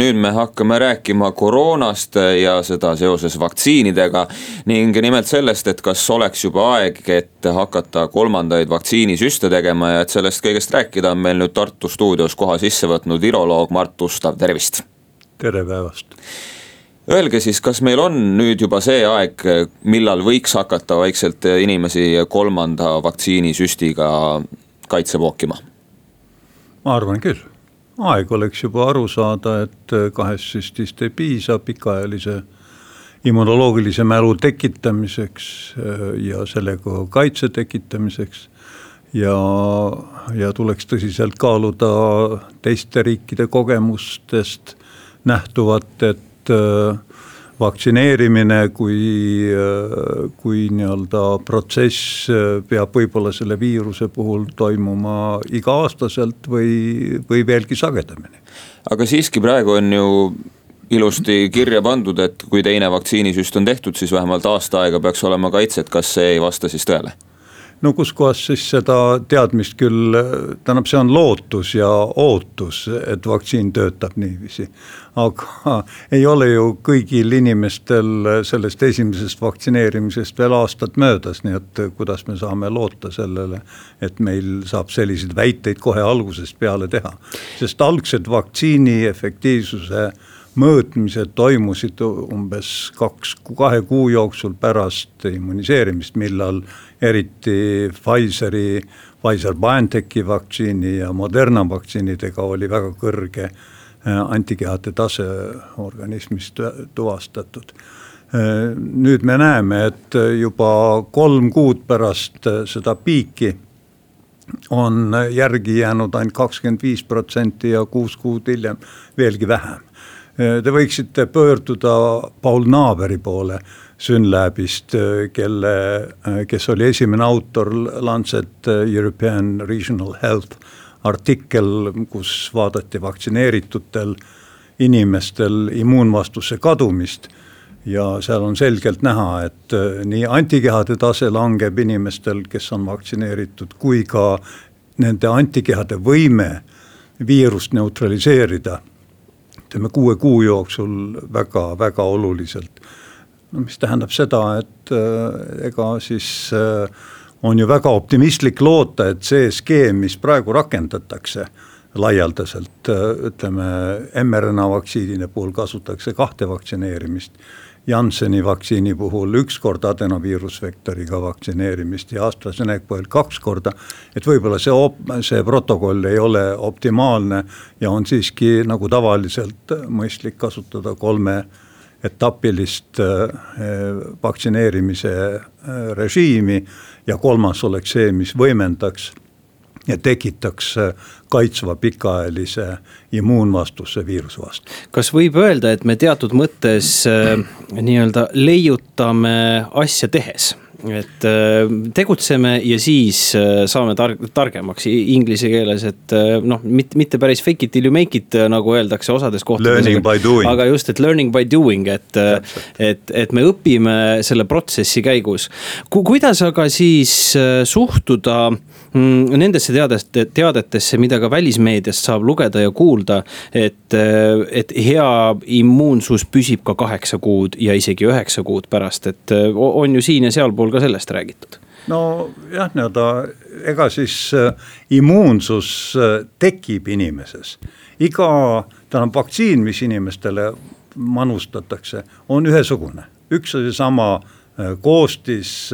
nüüd me hakkame rääkima koroonast ja seda seoses vaktsiinidega ning nimelt sellest, et kas oleks juba aeg, et hakata kolmandaid vaktsiinisüste tegema ja et sellest kõigest rääkida, on meil nüüd Tartu stuudios koha sisse võtnud viroloog Mart Ustav, tervist. tere päevast. Öelge siis, kas meil on nüüd juba see aeg, millal võiks hakata vaikselt inimesi kolmanda vaktsiinisüstiga kaitse pookima? ma arvan küll aeg oleks juba aru saada, et äh, kahest süstist ei piisa pikaajalise immunoloogilise mälu tekitamiseks äh, ja sellega kaitse tekitamiseks. ja, ja tuleks tõsiselt kaaluda teiste riikide kogemustest nähtuvat, et äh, vaktsineerimine kui, kui nii-öelda protsess peab võib-olla selle viiruse puhul toimuma iga-aastaselt või, või veelgi sagedamini. aga siiski praegu on ju ilusti kirja pandud, et kui teine vaktsiinisüst on tehtud, siis vähemalt aasta aega peaks olema kaitset, kas see ei vasta siis tõele? No kuskohast siis seda teadmist küll, tähendab, see on lootus ja ootus, et vaktsiin töötab niiviisi. aga ei ole ju kõigil inimestel sellest esimesest vaktsineerimisest veel aastad möödas, nii et kuidas me saame loota sellele, et meil saab selliseid väiteid kohe algusest peale teha. sest algsed vaktsiini efektiivsuse mõõtmised toimusid umbes kaks, kahe kuu jooksul pärast immuniseerimist, millal eriti Pfizeri, Pfizer-BioNTechi vaktsiini ja Moderna vaktsiinidega oli väga kõrge äh, antikehade tase organismis tuvastatud. Äh, nüüd me näeme, et juba kolm kuud pärast äh, seda piiki on järgi jäänud ainult kakskümmend viis protsenti ja kuus kuud hiljem veelgi vähem Te võiksite pöörduda Paul Naaberi poole Synlabist, kelle, kes oli esimene autor Lancet European Regional Health artikkel, kus vaadati vaktsineeritutel inimestel immuunvastuse kadumist. Ja seal on selgelt näha, et nii antikehade tase langeb inimestel, kes on vaktsineeritud, kui ka nende antikehade võime viirust neutraliseerida ütleme kuue kuu jooksul väga-väga oluliselt. no mis tähendab seda, et äh, ega siis äh, on ju väga optimistlik loota, et see skeem, mis praegu rakendatakse laialdaselt, äh, ütleme mRNA vaktsiinide puhul kasutatakse kahte vaktsineerimist Jansseni vaktsiini puhul üks kord adenoviirusvektoriga vaktsineerimist ja AstraZeneca kaks korda. et võib-olla see, see protokoll ei ole optimaalne ja on siiski nagu tavaliselt mõistlik kasutada kolme etapilist äh, vaktsineerimise äh, režiimi ja kolmas oleks see, mis võimendaks ja tekitaks äh, kaitsva pikaajalise immuunvastuse viiruse vastu. kas võib öelda, et me teatud mõttes äh, nii-öelda leiutame asja tehes? et äh, tegutseme ja siis äh, saame targ-, targemaks inglise keeles, et äh, noh, mitte, mitte päris fake it till you make it nagu öeldakse osades kohtades. aga just, et learning by doing, et, et, et me õpime selle protsessi käigus Ku,. kuidas aga siis suhtuda mm, nendesse teadeste, teadetesse, mida ka välismeediast saab lugeda ja kuulda, et, et hea immuunsus püsib ka kaheksa kuud ja isegi üheksa kuud pärast, et on ju siin ja sealpool ka sellest räägitud? nojah, nii-öelda ega siis äh, immuunsus äh, tekib inimeses. iga, tähendab vaktsiin, mis inimestele manustatakse, on ühesugune, üks ja seesama äh, koostis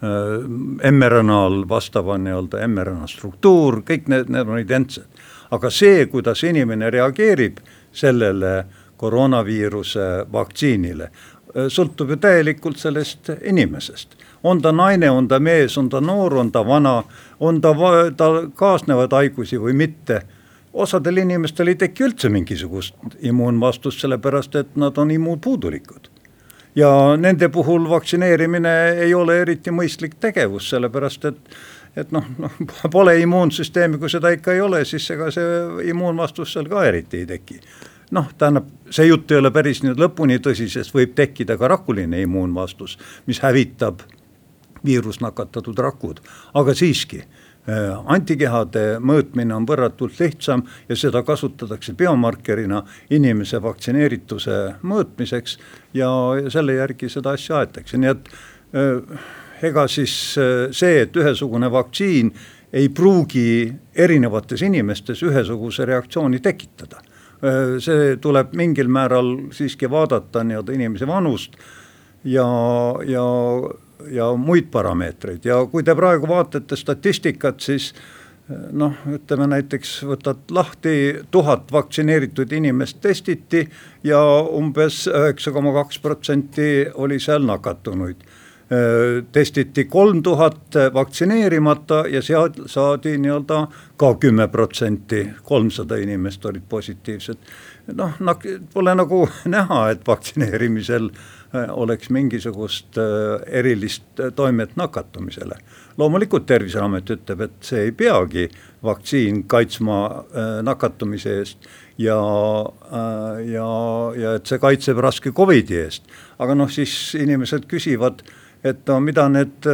mRNA-l vastava nii-öelda mRNA struktuur, kõik need, need on identsed. aga see, kuidas inimene reageerib sellele koroonaviiruse vaktsiinile, Äh, sõltub ju täielikult sellest inimesest. on ta naine, on ta mees, on ta noor, on ta vana, on ta, tal kaasnevad haigusi või mitte. osadel inimestel ei teki üldse mingisugust immuunvastust, sellepärast et nad on immuunpuudulikud. Ja nende puhul vaktsineerimine ei ole eriti mõistlik tegevus, sellepärast et et noh, noh pole immuunsüsteemi, kui seda ikka ei ole, siis ega see immuunvastus seal ka eriti ei teki. Noh, tähendab, see jutt ei ole päris nüüd lõpuni tõsi, sest võib tekkida ka rakuline immuunvastus, mis hävitab viirusnakatatud rakud, aga siiski antikehade mõõtmine on võrratult lihtsam ja seda kasutatakse biomarkerina inimese vaktsineerituse mõõtmiseks ja selle järgi seda asja aetakse, nii et ega siis see, et ühesugune vaktsiin ei pruugi erinevates inimestes ühesuguse reaktsiooni tekitada. see tuleb mingil määral siiski vaadata nii-öelda inimese vanust ja, ja, ja muid parameetreid. Ja kui te praegu vaatate statistikat, siis noh, ütleme näiteks võtad lahti tuhat vaktsineeritud inimest testiti ja umbes üheksa koma kaks protsenti oli seal nakatunuid. Äh, testiti kolm tuhat vaktsineerimata ja seal saadi nii-öelda ka kümme protsenti, kolmsada inimest olid positiivsed. Noh, pole nagu näha, et vaktsineerimisel äh, oleks mingisugust äh, erilist toimet nakatumisele. loomulikult Terviseamet ütleb, et see ei peagi vaktsiin kaitsma nakatumise eest ja, ja, ja et see kaitseb raske Covidi eest. aga noh, siis inimesed küsivad et no mida need,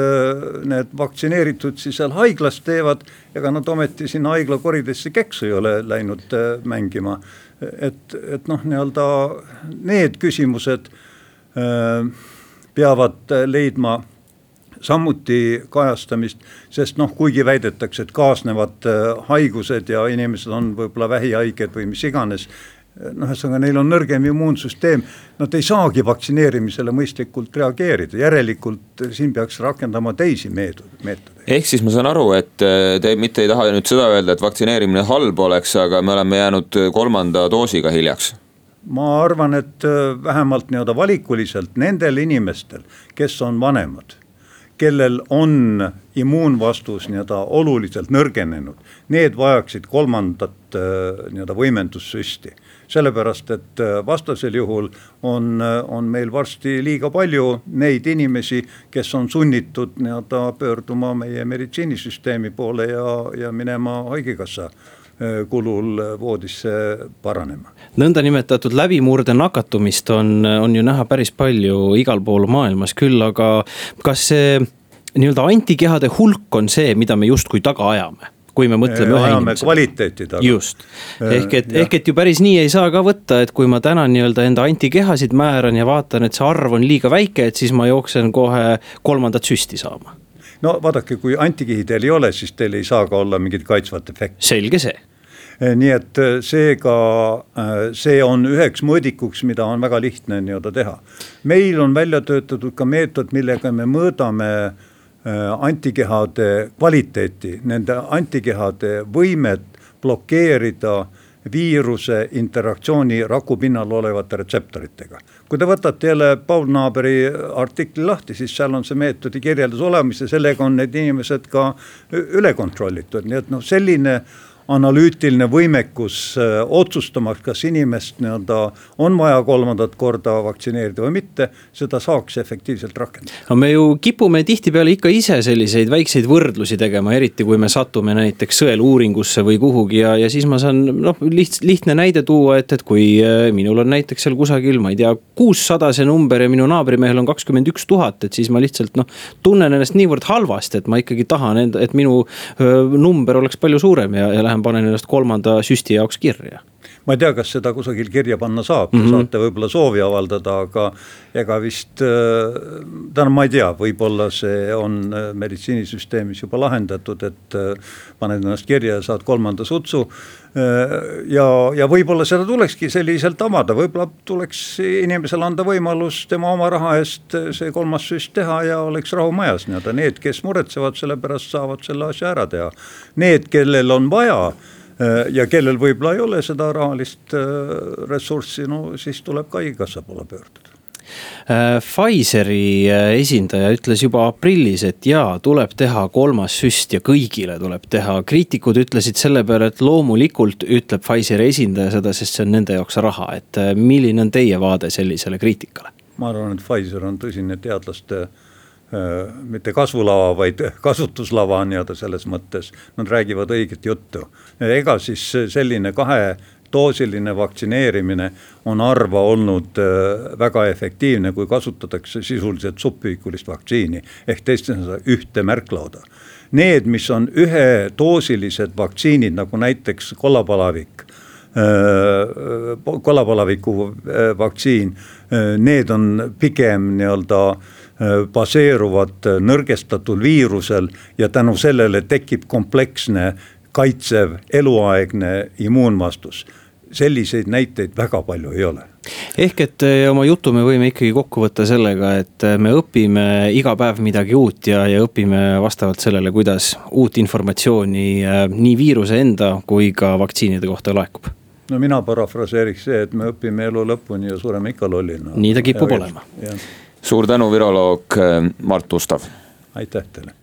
need vaktsineeritud siis seal haiglas teevad, ega nad ometi sinna haigla koridesse keksu ei ole läinud äh, mängima. Et, et noh, nii-öelda need küsimused äh, peavad leidma samuti kajastamist, sest noh, kuigi väidetakse, et kaasnevad äh, haigused ja inimesed on võib-olla vähihaiged või mis iganes, noh, ühesõnaga neil on nõrgem immuunsüsteem, nad ei saagi vaktsineerimisele mõistlikult reageerida, järelikult siin peaks rakendama teisi meetodeid. ehk siis ma saan aru, et äh, te mitte ei taha nüüd seda öelda, et vaktsineerimine halb oleks, aga me oleme jäänud kolmanda doosiga hiljaks. Ma arvan, et äh, vähemalt nii-öelda valikuliselt nendel inimestel, kes on vanemad kellel on immuunvastus nii-öelda oluliselt nõrgenenud, need vajaksid kolmandat äh, nii-öelda võimendussüsti. sellepärast, et äh, vastasel juhul on, äh, on meil varsti liiga palju neid inimesi, kes on sunnitud nii-öelda pöörduma meie meditsiinisüsteemi poole ja, ja minema haigekassa kulul voodisse paranema. nõndanimetatud läbimurde nakatumist on, on ju näha päris palju igal pool maailmas, küll aga kas see nii-öelda antikehade hulk on see, mida me justkui taga ajame kui me mõtleme ühe inimese. kvaliteeti taga. just, ehk et, ehk et ju päris nii ei saa ka võtta, et kui ma täna nii-öelda enda antikehasid määran ja vaatan, et see arv on liiga väike, et siis ma jooksen kohe kolmandat süsti saama no vaadake, kui antikehi teil ei ole, siis teil ei saa ka olla mingit kaitsvat efekti. selge see eh, nii et eh, seega eh, see on üheks mõõdikuks, mida on väga lihtne nii-öelda teha. meil on välja töötatud ka meetod, millega me mõõdame antikehade kvaliteeti, nende antikehade võimet blokeerida viiruse interaktsiooni raku pinnal olevate retseptoritega. kui te võtate jälle Paul Naaberi artikli lahti, siis seal on see meetodi kirjeldus olemas ja sellega on need inimesed ka üle kontrollitud, nii et noh, selline analüütiline võimekus äh, otsustamaks, kas inimest nii-öelda on vaja kolmandat korda vaktsineerida või mitte, seda saaks efektiivselt rakendada. no me ju kipume tihtipeale ikka ise selliseid väikseid võrdlusi tegema, eriti kui me satume näiteks sõeluuringusse või kuhugi ja, ja siis ma saan noh, liht-, lihtne näide tuua, et, et kui äh, minul on näiteks seal kusagil, ma ei tea, kuussada see number ja minu naabrimehel on kakskümmend üks tuhat, et siis ma lihtsalt noh, tunnen ennast niivõrd halvasti, et ma ikkagi tahan et minu öö, number oleks palju suurem ja, ja lähen lähen panen ennast kolmanda süsti jaoks kirja ma ei tea, kas seda kusagil kirja panna saab mm, -hmm. saate võib-olla soovi avaldada, aga ega vist äh,. tähendab, ma ei tea, võib-olla see on äh, meditsiinisüsteemis juba lahendatud, et äh, paned ennast kirja ja saad kolmanda sutsu ja, ja võib-olla seda tulekski selliselt avada, võib-olla tuleks inimesele anda võimalus tema oma raha eest see kolmas süst teha ja oleks rahu majas nii-öelda, need, kes muretsevad selle pärast, saavad selle asja ära teha. Need, kellel on vaja ja kellel võib-olla ei ole seda rahalist äh, ressurssi, no siis tuleb ka haigekassa poole pöörduda. Äh, Pfizeri esindaja ütles juba aprillis, et jaa, tuleb teha kolmas süst ja kõigile tuleb teha. kriitikud ütlesid selle peale, et loomulikult ütleb Pfizeri esindaja seda, sest see on nende jaoks raha, et milline on teie vaade sellisele kriitikale? ma arvan, et Pfizer on tõsine teadlaste äh, Äh, mitte kasvulava, vaid kasutuslava nii-öelda selles mõttes, nad räägivad õiget juttu. ega siis selline kahedoosiline vaktsineerimine on harva olnud äh, väga efektiivne, kui kasutatakse sisuliselt subühikulist vaktsiini ehk teisisõnu ühte märklauda need, mis on ühedoosilised vaktsiinid, nagu näiteks kollapalavik kollapalaviku vaktsiin, need on pigem nii-öelda baseeruvad nõrgestatud viirusel ja tänu sellele tekib kompleksne kaitsev eluaegne immuunvastus selliseid näiteid väga palju ei ole. ehk et eh, oma jutu me võime ikkagi kokku võtta sellega, et me õpime iga päev midagi uut ja, ja õpime vastavalt sellele, kuidas uut informatsiooni nii viiruse enda kui ka vaktsiinide kohta laekub. no mina parafraseeriks see, et me õpime elu lõpuni ja sureme ikka lollina. nii ta kipub ja, olema. Suur tänu, viroloog Mart Ustav. aitäh teile